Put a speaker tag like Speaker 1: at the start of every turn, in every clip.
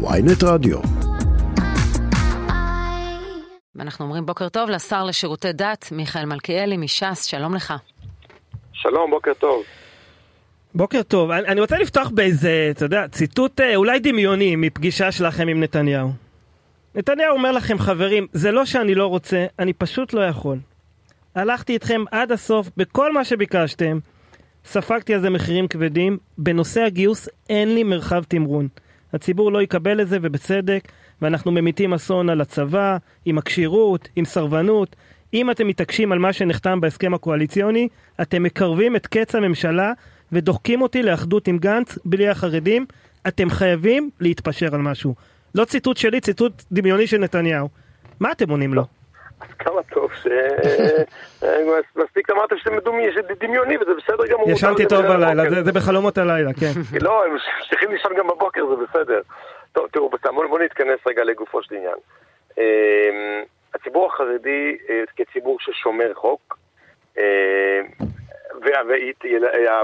Speaker 1: ויינט רדיו.
Speaker 2: ואנחנו אומרים בוקר טוב לשר לשירותי דת, מיכאל מלכיאלי מש"ס, שלום לך.
Speaker 3: שלום, בוקר טוב.
Speaker 4: בוקר טוב, אני, אני רוצה לפתוח באיזה, אתה יודע, ציטוט אה, אולי דמיוני מפגישה שלכם עם נתניהו. נתניהו אומר לכם, חברים, זה לא שאני לא רוצה, אני פשוט לא יכול. הלכתי איתכם עד הסוף בכל מה שביקשתם, ספגתי על זה מחירים כבדים, בנושא הגיוס אין לי מרחב תמרון. הציבור לא יקבל את זה, ובצדק, ואנחנו ממיתים אסון על הצבא, עם הכשירות, עם סרבנות. אם אתם מתעקשים על מה שנחתם בהסכם הקואליציוני, אתם מקרבים את קץ הממשלה ודוחקים אותי לאחדות עם גנץ בלי החרדים. אתם חייבים להתפשר על משהו. לא ציטוט שלי, ציטוט דמיוני של נתניהו. מה אתם עונים לו?
Speaker 3: אז כמה טוב ש... מספיק אמרתם שזה דמיוני וזה בסדר גמור.
Speaker 4: ישנתי טוב בלילה, זה, בחלומות הלילה, כן.
Speaker 3: לא, הם צריכים לישון גם בבוקר, זה בסדר. טוב, תראו, בואו נתכנס רגע לגופו של עניין. אמ, הציבור החרדי אה, כציבור ששומר חוק, אמ,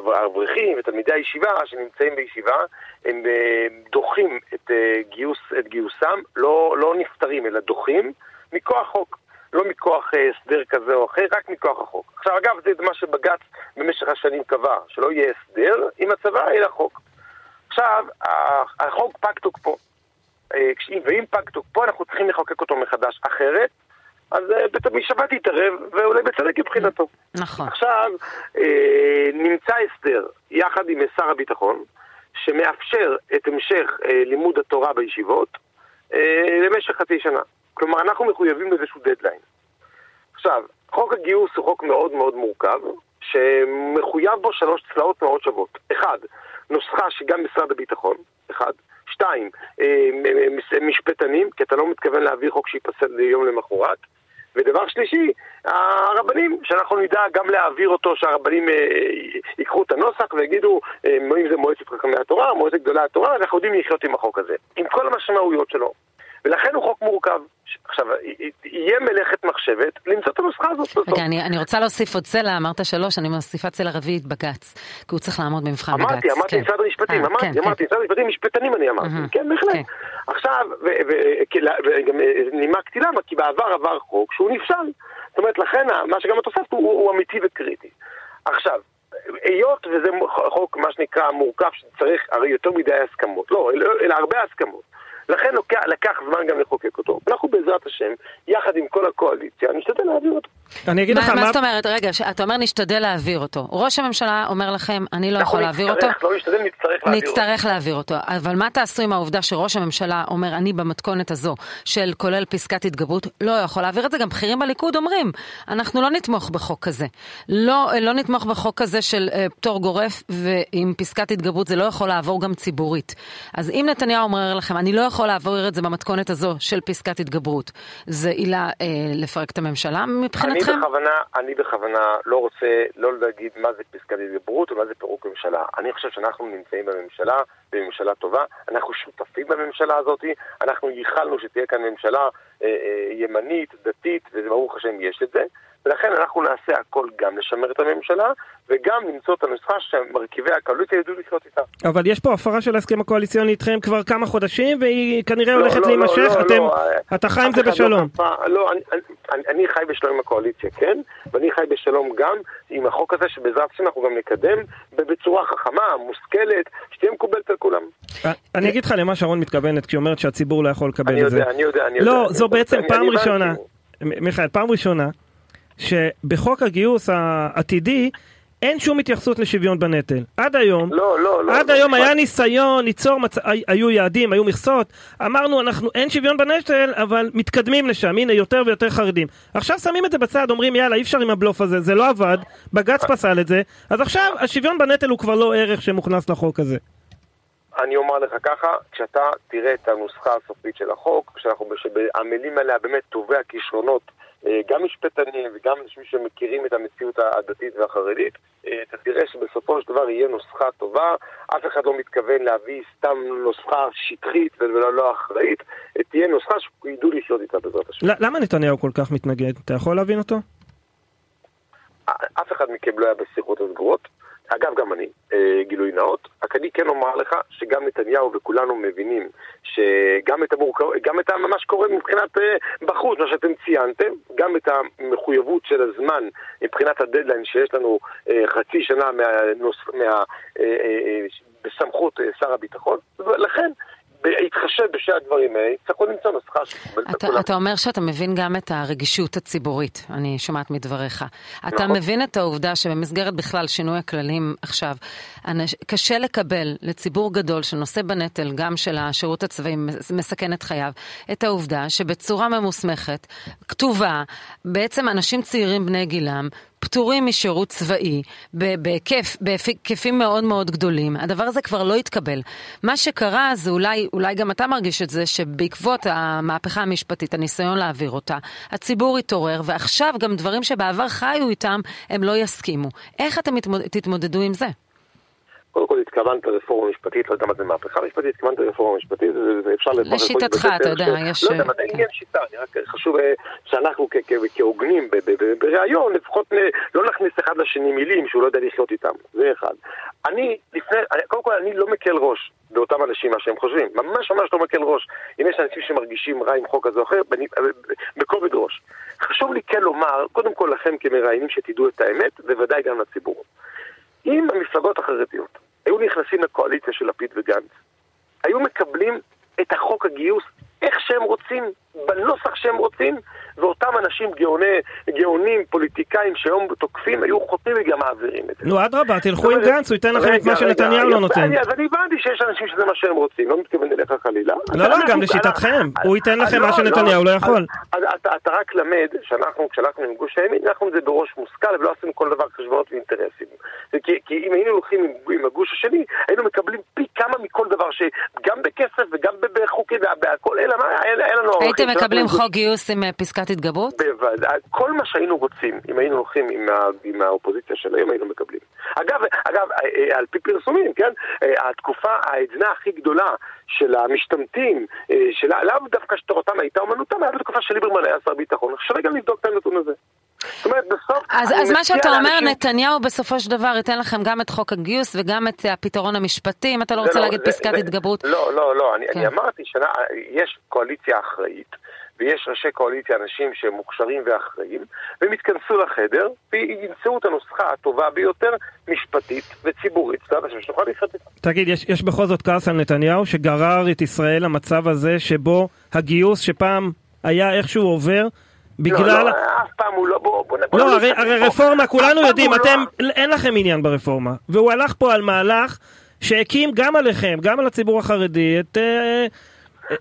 Speaker 3: והאברכים ותלמידי הישיבה שנמצאים בישיבה, הם אה, דוחים את, אה, גיוס, את גיוסם, לא, לא נפטרים אלא דוחים מכוח חוק. לא מכוח הסדר כזה או אחר, רק מכוח החוק. עכשיו, אגב, זה מה שבג"ץ במשך השנים קבע, שלא יהיה הסדר עם הצבא, אלא חוק. עכשיו, החוק פג תוקפו. ואם פג תוקפו, אנחנו צריכים לחוקק אותו מחדש. אחרת, אז בית המשפט יתערב, ואולי בצדק מבחינתו.
Speaker 2: נכון.
Speaker 3: עכשיו, נמצא הסדר יחד עם שר הביטחון, שמאפשר את המשך לימוד התורה בישיבות למשך חצי שנה. כלומר, אנחנו מחויבים לאיזשהו דדליין. עכשיו, חוק הגיוס הוא חוק מאוד מאוד מורכב, שמחויב בו שלוש צלעות מאוד שוות. אחד, נוסחה שגם משרד הביטחון, אחד. שתיים, משפטנים, כי אתה לא מתכוון להעביר חוק שייפסל יום למחרת. ודבר שלישי, הרבנים, שאנחנו נדע גם להעביר אותו, שהרבנים אה, ייקחו את הנוסח ויגידו אה, אם זה מועצת חכמי התורה, מועצת גדולי התורה, אנחנו יודעים לחיות עם החוק הזה, עם כל המשמעויות שלו. ולכן הוא חוק מורכב. עכשיו, יהיה מלאכת מחשבת למצוא את הנוסחה הזאת בסוף.
Speaker 2: רגע, אני, אני רוצה להוסיף עוד צלע, אמרת שלוש, אני מוסיפה צלע רביעית בג"ץ, כי הוא צריך לעמוד במבחן בג"ץ.
Speaker 3: אמרתי, אמרתי
Speaker 2: כן.
Speaker 3: משרד המשפטים,
Speaker 2: אה,
Speaker 3: אמרתי,
Speaker 2: כן,
Speaker 3: אמרתי, משרד המשפטים, משפטנים אני אמרתי,
Speaker 2: מהמם.
Speaker 3: כן, בהחלט.
Speaker 2: כן.
Speaker 3: עכשיו, וגם נימקתי למה, כי בעבר עבר חוק שהוא נפסל. זאת אומרת, לכן מה שגם את הוספת הוא הוא אמיתי וקריטי. עכשיו, היות וזה חוק, מה שנקרא, מורכב, שצריך הרי יותר מדי הסכמות, לא, אלא הרבה הסכמות. לכן לוקח, לקח זמן גם לחוקק אותו. אנחנו בעזרת השם, יחד עם כל הקואליציה, נשתדל להעביר אותו.
Speaker 4: אני אגיד לך
Speaker 2: מה,
Speaker 4: מה...
Speaker 2: מה זאת אומרת? רגע, אתה אומר נשתדל להעביר אותו. ראש הממשלה אומר לכם, אני לא יכול
Speaker 3: אנחנו
Speaker 2: להעביר אותו.
Speaker 3: נצטרך, לא נשתדל, נצטרך להעביר אותו.
Speaker 2: נצטרך להעביר אותו. אבל מה תעשו עם העובדה שראש הממשלה אומר, אני במתכונת הזו, של כולל פסקת התגברות, לא יכול להעביר את זה? גם בכירים בליכוד אומרים, אנחנו לא נתמוך בחוק כזה. לא, לא נתמוך בחוק כזה של אה, פטור גורף, ועם פסקת התגברות זה לא יכול לעבור גם ציבורית. אז אם נתניהו אומר לכם, אני לא יכול לעבור את זה במתכונת הזו של פסקת התגברות, זה עילה אה, לפרק את הממשלה מבחינתכם?
Speaker 3: אני בכוונה, אני בכוונה לא רוצה לא להגיד מה זה פסקת התגברות ומה זה פירוק ממשלה. אני חושב שאנחנו נמצאים בממשלה, בממשלה טובה, אנחנו שותפים בממשלה הזאת, אנחנו ייחלנו שתהיה כאן ממשלה אה, אה, ימנית, דתית, וברוך השם יש את זה, ולכן אנחנו נעשה הכל גם לשמר את הממשלה, וגם למצוא את הנוסחה שמרכיבי הקואליציה ידעו לחיות איתה.
Speaker 4: אבל יש פה הפרה של ההסכם הקואליציוני איתכם כבר כמה חודשים, והיא כנראה
Speaker 3: לא,
Speaker 4: הולכת
Speaker 3: לא,
Speaker 4: להימשך,
Speaker 3: לא,
Speaker 4: אתם...
Speaker 3: לא,
Speaker 4: אתה חי עם זה
Speaker 3: לא
Speaker 4: בשלום.
Speaker 3: לא, אני, אני, אני חי בשלום עם הקואליציה, כן? ואני חי בשלום גם עם החוק הזה, שבעזרת השם אנחנו גם נקדם בצורה חכמה, מושכלת, שתהיה מקובלת על כולם.
Speaker 4: אני אגיד לך למה שרון מתכוונת כשהיא אומרת שהציבור לא יכול לקבל
Speaker 3: אני
Speaker 4: את זה.
Speaker 3: יודע, אני יודע, אני יודע.
Speaker 4: לא,
Speaker 3: אני
Speaker 4: זו. בעצם
Speaker 3: אני-
Speaker 4: פעם
Speaker 3: אני.
Speaker 4: ראשונה, מיכאל, פעם ראשונה, שבחוק הגיוס העתידי אין שום התייחסות לשוויון בנטל. עד היום,
Speaker 3: לא, לא, לא.
Speaker 4: עד
Speaker 3: לא,
Speaker 4: היום
Speaker 3: לא.
Speaker 4: היה ניסיון ליצור, מצ... הי- היו יעדים, היו מכסות, אמרנו אנחנו אין שוויון בנטל, אבל מתקדמים לשם, הנה יותר ויותר חרדים. עכשיו שמים את זה בצד, אומרים יאללה אי אפשר עם הבלוף הזה, זה לא עבד, בג"ץ פסל את זה, אז עכשיו השוויון בנטל הוא כבר לא ערך שמוכנס לחוק הזה.
Speaker 3: אני אומר לך ככה, כשאתה תראה את הנוסחה הסופית של החוק, כשאנחנו, שעמלים עליה באמת טובי הכישרונות, אה, גם משפטנים וגם אנשים שמכירים את המציאות הדתית והחרדית, אה, אתה תראה שבסופו של דבר יהיה נוסחה טובה, אף אחד לא מתכוון להביא סתם נוסחה שטחית ולא לא אחראית, אה, תהיה נוסחה שידעו לחיות איתה בעזרת השם.
Speaker 4: למה נתניהו כל כך מתנגד? אתה יכול להבין אותו?
Speaker 3: אף אחד מכם לא היה בשיחות הסגורות, אגב, גם אני, אה, גילוי נאות, רק אני כן אומר לך שגם נתניהו וכולנו מבינים שגם את, המורכב, גם את מה שקורה מבחינת אה, בחוץ, מה שאתם ציינתם, גם את המחויבות של הזמן מבחינת הדדליין שיש לנו אה, חצי שנה מהנוס, מה, בסמכות שר הביטחון, ולכן בהתחשב בשני הדברים האלה, יצטרכו למצוא נוסחה שתקבל את
Speaker 2: הכולם. אתה אומר שאתה מבין גם את הרגישות הציבורית, אני שומעת מדבריך. אתה נכון. מבין את העובדה שבמסגרת בכלל שינוי הכללים עכשיו, קשה לקבל לציבור גדול שנושא בנטל, גם של השירות הצבאי, מסכן את חייו, את העובדה שבצורה ממוסמכת, כתובה, בעצם אנשים צעירים בני גילם, פטורים משירות צבאי בהיקף, בהיקפים מאוד מאוד גדולים. הדבר הזה כבר לא התקבל. מה שקרה זה אולי, אולי גם אתה מרגיש את זה, שבעקבות המהפכה המשפטית, הניסיון להעביר אותה, הציבור התעורר, ועכשיו גם דברים שבעבר חיו איתם, הם לא יסכימו. איך אתם תתמודדו עם זה?
Speaker 3: קודם כל התכוונת לרפורמה משפטית, לא יודע מה זה מהפכה משפטית, התכוונת לרפורמה משפטית, ואפשר
Speaker 2: לברך... לשיטתך, אתה יודע, יש...
Speaker 3: לא יודע, מתי עניין שיטה, רק חשוב אה, שאנחנו כהוגנים בריאיון, לפחות לא נכניס אחד לשני מילים שהוא לא יודע לחיות איתם, זה אחד. אני, לפני, קודם כל אני לא מקל ראש באותם אנשים מה שהם חושבים, ממש ממש לא מקל ראש. אם יש אנשים שמרגישים רע עם חוק כזה או אחר, בכובד ראש. חשוב לי כן לומר, קודם כל לכם כמראיינים שתדעו את האמת, בוודאי גם לציבור. אם המפלגות החרדיות היו נכנסים לקואליציה של לפיד וגנץ, היו מקבלים את החוק הגיוס שהם רוצים, בנוסח שהם רוצים, ואותם אנשים גאוני, גאונים, פוליטיקאים שהיום תוקפים, היו חותמים וגם מעבירים את זה.
Speaker 4: נו, אדרבה, תלכו עם גנץ, הוא ייתן לכם את מה שנתניהו לא נותן.
Speaker 3: אז אני הבנתי שיש אנשים שזה מה שהם רוצים, לא מתכוון אליך חלילה.
Speaker 4: לא, לא, גם לשיטתכם, הוא ייתן לכם מה לא, שנתניהו לא, לא יכול.
Speaker 3: אתה רק למד שאנחנו, כשהלכנו עם גוש הימין, אנחנו את זה בראש מושכל ולא עשינו כל דבר חשבונות ואינטרסים. כי אם היינו הולכים עם הגוש השני, היינו מקבלים פי כמה מכל דבר, שגם בכסף וגם בחוקים מה, היה לנו...
Speaker 2: הייתם מקבלים חוק גיוס עם אה, פסקת התגברות?
Speaker 3: בוודאי, כל מה שהיינו רוצים, אם היינו הולכים עם, ה, עם האופוזיציה של היום, היינו מקבלים. אגב, אגב, אה, אה, על פי פרסומים, כן, התקופה, העדנה הכי גדולה של המשתמטים, של לאו דווקא שתורתם הייתה אומנותם, היה בתקופה של ליברמן היה שר ביטחון. שווה גם לבדוק את הנתון הזה. זאת אומרת, בסוף...
Speaker 2: אז, אז מה שאתה אומר, לאנשים... נתניהו בסופו של דבר ייתן לכם גם את חוק הגיוס וגם את הפתרון המשפטי, אם אתה לא רוצה לא, להגיד זה, פסקת זה, התגברות.
Speaker 3: לא, לא, לא, אני, כן. אני אמרתי שיש קואליציה אחראית. ויש ראשי קואליציה, אנשים שהם מוכשרים ואחראים, והם יתכנסו לחדר וימצאו את הנוסחה הטובה ביותר, משפטית וציבורית, שנוכל לחיות איתה.
Speaker 4: תגיד, יש, יש בכל זאת כעס על נתניהו שגרר את ישראל למצב הזה שבו הגיוס שפעם היה איכשהו עובר, בגלל...
Speaker 3: לא, לא, אף פעם הוא לא... בוא, בוא,
Speaker 4: לא, הרי, הרי רפורמה, כולנו יודעים, אתם, לא... אין לכם עניין ברפורמה. והוא הלך פה על מהלך שהקים גם עליכם, גם על הציבור החרדי, את...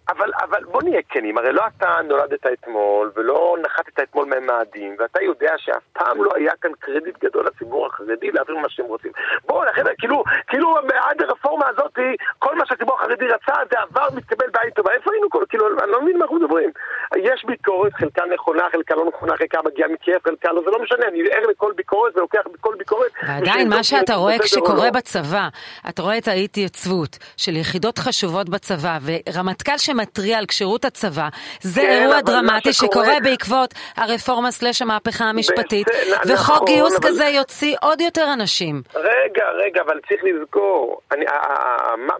Speaker 3: אבל, אבל בוא נהיה כנים, הרי לא אתה נולדת אתמול ולא נחתת אתמול ממאדים ואתה יודע שאף פעם לא היה כאן קרדיט גדול לציבור החרדי להעביר מה שהם רוצים. בואו, לכן, כאילו, כאילו עד הרפורמה הזאת, כל מה שהציבור החרדי רצה זה עבר, מתקבל בעין טובה. איפה היינו כל, כאילו, אני לא מבין מה אנחנו מדברים. יש ביקורת, חלקה נכונה, חלקה לא נכונה, חלקה מגיעה מכיף, חלקה לא, זה לא משנה, אני ער לכל ביקורת ולוקח בכל ביקורת.
Speaker 2: ועדיין, מה שאתה רואה כשקורה בצבא, אתה רואה את האי-התייצבות של יחידות חשובות בצבא ורמטכ"ל רמטכ"ל שמתריע על כשירות הצבא, זה כן, אירוע דרמטי שקורה בעקבות הרפורמה סלש המהפכה המשפטית, וחוק נכון, גיוס אבל... כזה יוציא עוד יותר אנשים.
Speaker 3: רגע, רגע, אבל צריך לזכור, אני,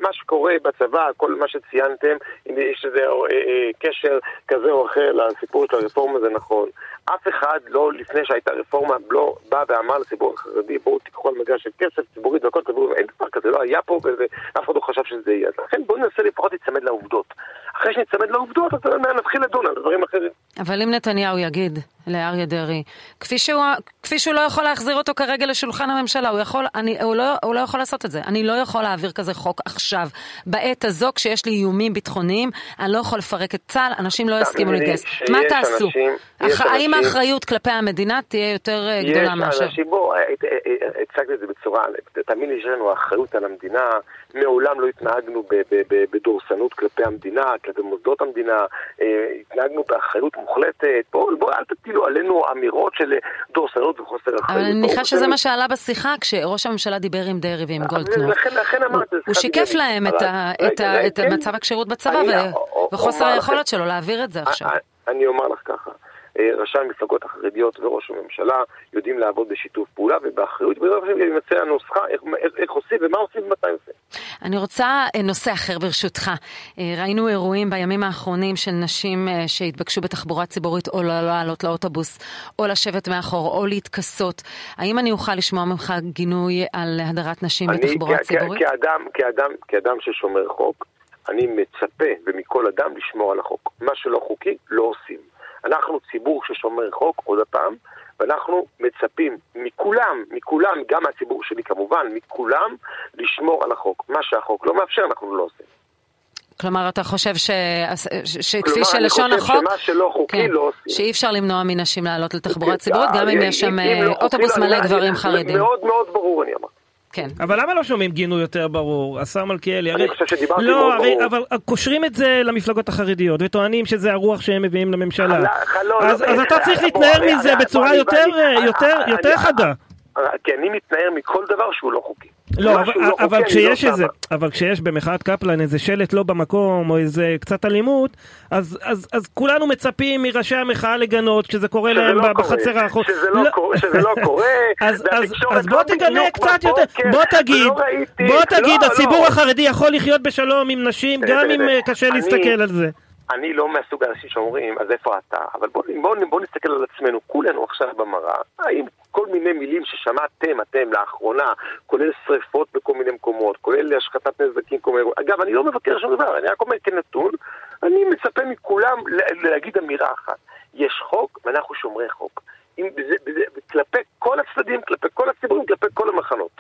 Speaker 3: מה, שקורה בצבא, כל מה שציינתם, אם יש איזה אה, אה, קשר כזה או אחר לסיפור של הרפורמה, זה נכון. אף אחד לא, לפני שהייתה רפורמה, לא בא ואמר לציבור החרדי, בואו תיקחו על מגרש של כסף ציבורית והכל ציבורי, אין כזה, לא היה פה ואף אחד לא חשב שזה יהיה. אז לכן בואו ננסה לפחות להיצמד לעובדות. אחרי שנצמד לעובדות, אז נתחיל לדון על דברים אחרים.
Speaker 2: אבל אם נתניהו יגיד לאריה דרעי, כפי שהוא, כפי שהוא לא יכול להחזיר אותו כרגע לשולחן הממשלה, הוא, יכול, אני, הוא, לא, הוא לא יכול לעשות את זה. אני לא יכול להעביר כזה חוק עכשיו. בעת הזו, כשיש לי איומים ביטחוניים, אני לא יכול לפרק את צה"ל, אנשים לא יסכימו להתגייס. מה תעשו? אח, האם האחריות כלפי המדינה תהיה יותר אה, גדולה מאשר?
Speaker 3: יש אנשים, בוא, אה, אה, הצגת את זה בצורה, תאמין לי שיש לנו אחריות על המדינה, מעולם לא התנהגנו בדורסנות כלפי המדינה, כלפי מוסדות המדינה, התנהגנו באחריות מוחלטת. בוא, בוא, אל תטילו עלינו אמירות של דורסנות וחוסר אחריות.
Speaker 2: אבל אני מניחה שזה מה שעלה בשיחה כשראש הממשלה דיבר עם דרעי ועם גולדקנופ.
Speaker 3: לכן אמרתי,
Speaker 2: הוא שיקף להם את מצב הכשירות בצבא וחוסר היכולת שלו להעביר את זה עכשיו.
Speaker 3: אני אומר לך ככה. ראשי המפלגות החרדיות וראש הממשלה יודעים לעבוד בשיתוף פעולה ובאחריות, ובעזרת השם גם יימצא הנוסחה איך, איך, איך עושים ומה עושים ומתי עושים.
Speaker 2: אני רוצה נושא אחר ברשותך. ראינו אירועים בימים האחרונים של נשים שהתבקשו בתחבורה ציבורית או לא לעלות לאוטובוס, או לשבת מאחור, או להתכסות. האם אני אוכל לשמוע ממך גינוי על הדרת נשים אני, בתחבורה כ- ציבורית?
Speaker 3: כאדם, כאדם, כאדם ששומר חוק, אני מצפה, ומכל אדם, לשמור על החוק. מה שלא חוקי, לא עושים. אנחנו ציבור ששומר חוק, עוד פעם, ואנחנו מצפים מכולם, מכולם, גם מהציבור שלי כמובן, מכולם, לשמור על החוק. מה שהחוק לא מאפשר, אנחנו לא עושים.
Speaker 2: כלומר, אתה חושב ש... שכפי שלשון החוק...
Speaker 3: כלומר, אני חושב שמה שלא חוקי כן, לא עושים.
Speaker 2: שאי אפשר למנוע מנשים לעלות לתחבורה ציבורית, גם אם יש שם לא אוטובוס מלא גברים חרדים.
Speaker 3: מאוד מאוד ברור, אני אמרתי.
Speaker 2: כן.
Speaker 4: אבל למה לא שומעים גינוי יותר ברור? השר מלכיאלי,
Speaker 3: הרי... אני חושב שדיברתי
Speaker 4: לא,
Speaker 3: מאוד
Speaker 4: הרי,
Speaker 3: ברור.
Speaker 4: אבל קושרים את זה למפלגות החרדיות, וטוענים שזה הרוח שהם מביאים לממשלה.
Speaker 3: לא, לא,
Speaker 4: אז,
Speaker 3: לא,
Speaker 4: אז
Speaker 3: לא,
Speaker 4: אתה צריך להתנער מזה בצורה יותר, יותר, חדה.
Speaker 3: כי אני מתנער מכל דבר שהוא לא חוקי.
Speaker 4: לא, אבל,
Speaker 3: לא
Speaker 4: אבל
Speaker 3: חוקי, אני לא
Speaker 4: כשיש איזה. אבל כשיש במחאת קפלן איזה שלט לא במקום, או איזה קצת אלימות, אז, אז, אז כולנו מצפים מראשי המחאה לגנות כשזה קורה להם
Speaker 3: לא
Speaker 4: בחצר האחורית.
Speaker 3: שזה לא קורה, שזה לא קורה,
Speaker 4: אז, אז,
Speaker 3: והתקשורת
Speaker 4: אז בוא תגנה קצת יותר, בוא תגיד,
Speaker 3: ראיתי-
Speaker 4: בוא תגיד,
Speaker 3: לא,
Speaker 4: הציבור
Speaker 3: לא.
Speaker 4: החרדי יכול לחיות בשלום עם נשים,
Speaker 3: תראה,
Speaker 4: גם אם
Speaker 3: תראה,
Speaker 4: אה, קשה להסתכל על זה.
Speaker 3: אני לא מהסוג האנשים שאומרים, אז איפה אתה? אבל בואו בוא, בוא נסתכל על עצמנו, כולנו עכשיו במראה, האם מיני מילים ששמעתם אתם לאחרונה, כולל שריפות בכל מיני מקומות, כולל השחתת נזקים, כל מיני... אגב, אני לא מבקר שום דבר, אני רק אומר כנתון, אני מצפה מכולם להגיד אמירה אחת. יש חוק ואנחנו שומרי חוק. אם זה, זה, כלפי כל הצדדים, כלפי כל הציבורים, כלפי כל המחנות.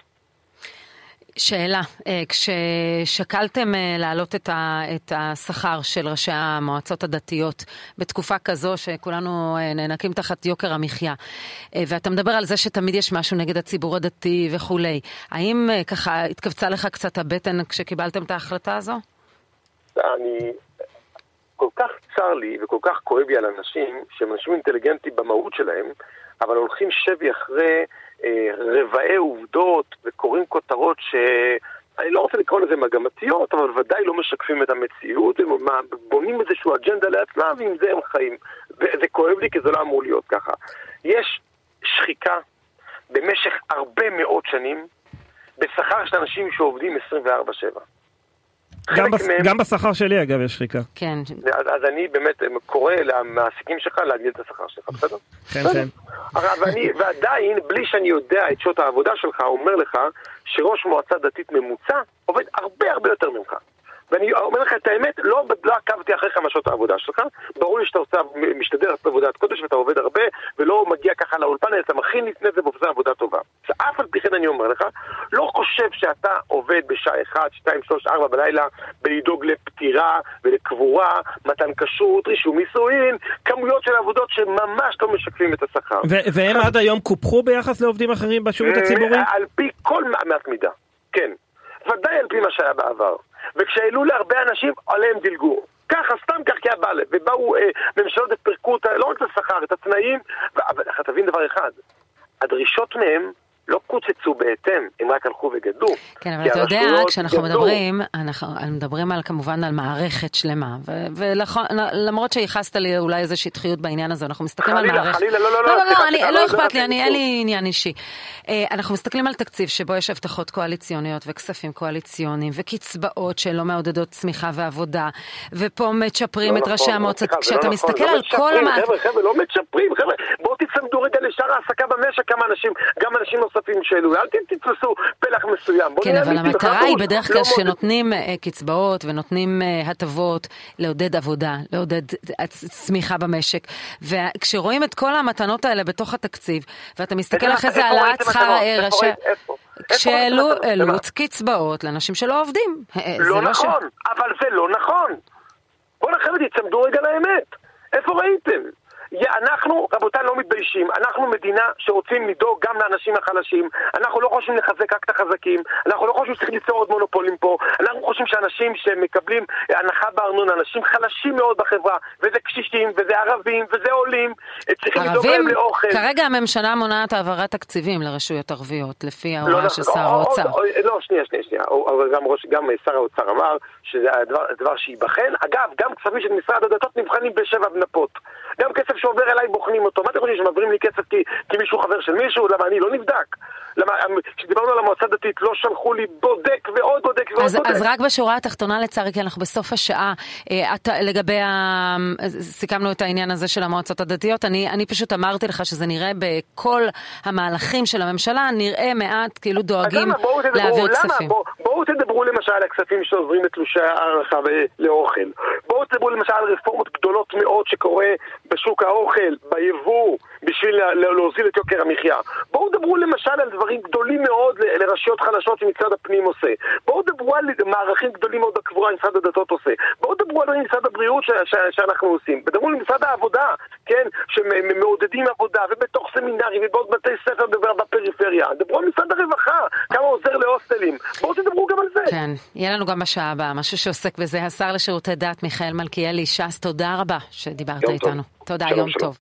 Speaker 2: שאלה, אה, כששקלתם אה, להעלות את, את השכר של ראשי המועצות הדתיות בתקופה כזו שכולנו אה, נאנקים תחת יוקר המחיה, ואתה מדבר על זה שתמיד יש משהו נגד הציבור הדתי וכולי, האם ככה התכווצה לך קצת הבטן כשקיבלתם את ההחלטה הזו?
Speaker 3: אני... כל כך צר לי וכל כך כואב לי על אנשים שהם אנשים אינטליגנטים במהות שלהם, אבל הולכים שבי אחרי רבעי עובדות וקוראים כותרות ש... אני לא רוצה לקרוא לזה מגמתיות, אבל ודאי לא משקפים את המציאות, הם בונים איזושהי אג'נדה לעצמם ועם זה הם חיים. וזה כואב לי כי זה לא אמור להיות ככה. יש שחיקה במשך הרבה מאוד שנים בשכר של אנשים שעובדים 24/7.
Speaker 4: גם, בס...
Speaker 3: מהם-
Speaker 4: גם בשכר שלי אגב יש שחיקה.
Speaker 2: כן,
Speaker 3: אז, אז אני באמת קורא למעסיקים שלך להגדיל את השכר שלך, בסדר?
Speaker 4: כן, כן.
Speaker 3: אבל אני, ועדיין, בלי שאני יודע את שעות העבודה שלך, אומר לך שראש מועצה דתית ממוצע עובד הרבה הרבה יותר ממך. ואני אומר לך את האמת, לא, לא עקבתי אחריך מהשעות העבודה שלך, ברור לי שאתה עושה, משתדל לעשות עבודת קודש ואתה עובד הרבה, ולא מגיע ככה לאולפן, אלא אתה מכין לפני זה ועושה עבודה טובה. אף על פי כן אני אומר לך, לא חושב שאתה עובד בשעה 1, 2, 3, 4 בלילה בלדאוג לפטירה ולקבורה, מתן כשרות, רישום נישואין, כמויות של עבודות שממש לא משקפים את השכר.
Speaker 4: והם עד היום קופחו ביחס לעובדים אחרים בשירות הציבורי?
Speaker 3: על פי כל מעט מידה, כן. ודאי על פי מה שהיה בעבר. וכשהעלו להרבה אנשים, עליהם דילגו. ככה, סתם כך כי היה בא. ובאו אה, ממשלות ופירקו לא רק את השכר, את התנאים, אבל אתה תבין דבר אחד, הדרישות מהם לא קוצצו בהתאם, הם רק הלכו וגדלו.
Speaker 2: כן, אבל אתה יודע, כשאנחנו
Speaker 3: גדלו.
Speaker 2: מדברים, אנחנו מדברים על כמובן על מערכת שלמה, ולמרות שייחסת לי אולי איזו שטחיות בעניין הזה, אנחנו מסתכלים על
Speaker 3: חלילה,
Speaker 2: מערכת...
Speaker 3: חלילה, לא, לא,
Speaker 2: לא,
Speaker 3: לא,
Speaker 2: לא,
Speaker 3: סליחה,
Speaker 2: אני- לא
Speaker 3: לא,
Speaker 2: אכפת
Speaker 3: לא,
Speaker 2: לי, אני-
Speaker 3: לא,
Speaker 2: אין לי עניין אישי. אה, אנחנו מסתכלים על תקציב שבו יש הבטחות קואליציוניות וכספים קואליציוניים וקצבאות שלא מעודדות צמיחה ועבודה, ופה מצ'פרים
Speaker 3: לא
Speaker 2: את
Speaker 3: נכון,
Speaker 2: ראשי
Speaker 3: לא,
Speaker 2: המועצות. כשאתה
Speaker 3: לא
Speaker 2: מסתכל
Speaker 3: נכון,
Speaker 2: על
Speaker 3: לא
Speaker 2: כל.
Speaker 3: חבר'ה, חבר'ה, לא מצ'פרים, חבר'ה, בואו תצמדו ההעסקה במשק, כמה אנשים, גם אנשים נוספים שהעלו, אל תתפסו פלח מסוים.
Speaker 2: כן, אבל המטרה היא בדרך
Speaker 3: לא
Speaker 2: כלל
Speaker 3: מאוד-
Speaker 2: שנותנים אה, קצבאות ונותנים אה, הטבות, לעודד עבודה, לעודד אה, צמיחה במשק. וכשרואים את כל המתנות האלה בתוך התקציב, ואתה מסתכל אחרי זה
Speaker 3: איפה
Speaker 2: העלאת שכר ראשי... כשהעלו
Speaker 3: במה?
Speaker 2: קצבאות לאנשים שלא עובדים.
Speaker 3: לא
Speaker 2: ש-
Speaker 3: נכון, אבל זה לא נכון. בואו חבר'ה, תצמדו רגע לאמת. איפה ראיתם? אנחנו, רבותיי, לא מתביישים. אנחנו מדינה שרוצים לדאוג גם לאנשים החלשים. אנחנו לא חושבים לחזק רק את החזקים. אנחנו לא חושבים שצריך ליצור עוד מונופולים פה. אנחנו חושבים שאנשים שמקבלים אה, הנחה בארנונה, אנשים חלשים מאוד בחברה, וזה קשישים, וזה ערבים, וזה עולים, אה, צריכים לדאוג להם לאוכל.
Speaker 2: כרגע הממשלה מונעת העברת תקציבים לרשויות ערביות, לפי
Speaker 3: לא,
Speaker 2: ההוראה
Speaker 3: לא,
Speaker 2: של
Speaker 3: לא,
Speaker 2: שר
Speaker 3: או-
Speaker 2: האוצר.
Speaker 3: או- או- לא, שנייה, שנייה, שנייה. גם, ראש, גם שר האוצר אמר שזה הדבר, הדבר שייבחן. אגב, גם כספים של משרד הדתות נבחנים בשבע בנפות. גם כסף שעובר אליי בוחנים אותו. מה אתם חושבים, שמעבירים לי כסף כי, כי מישהו חבר של מישהו? למה אני לא נבדק? למה, כשדיברנו על המועצה הדתית לא שלחו לי בודק ועוד בודק ועוד
Speaker 2: אז,
Speaker 3: בודק.
Speaker 2: אז רק בשורה התחתונה לצערי, כי אנחנו בסוף השעה, אה, אתה, לגבי ה... סיכמנו את העניין הזה של המועצות הדתיות, אני, אני פשוט אמרתי לך שזה נראה בכל המהלכים של הממשלה, נראה מעט כאילו דואגים?
Speaker 3: בואו תדברו,
Speaker 2: להעביר
Speaker 3: למה?
Speaker 2: כספים.
Speaker 3: בוא, בואו תדברו למשל על הכספים שעוברים לתלושי הערכה לאוכל. בואו תדברו למשל על רפורמות גדולות מאוד שקורה בשוק האוכל, ביבוא, בשביל לה- להוזיל את יוקר המחיה. בואו דברו למשל על דברים גדולים מאוד לרשויות חלשות שמשרד הפנים עושה. בואו דברו על מערכים גדולים מאוד בקבורה שמשרד הדתות עושה. בואו דברו על משרד הבריאות ש- ש- שאנחנו עושים. ודברו על משרד העבודה, כן, שמעודדים עבודה, ובתוך סמינרים ובעוד בתי ספר בפריפריה. דברו על משרד הרווחה, כמה עוזר להוסטלים. בואו תדברו גם על זה.
Speaker 2: כן, יהיה לנו גם בשעה הבאה משהו שעוסק בזה. השר לשירותי דת מיכאל מלכיאלי, ש"ס, תודה רבה שדיברת
Speaker 3: יום טוב.
Speaker 2: איתנו. תודה, יום. טוב.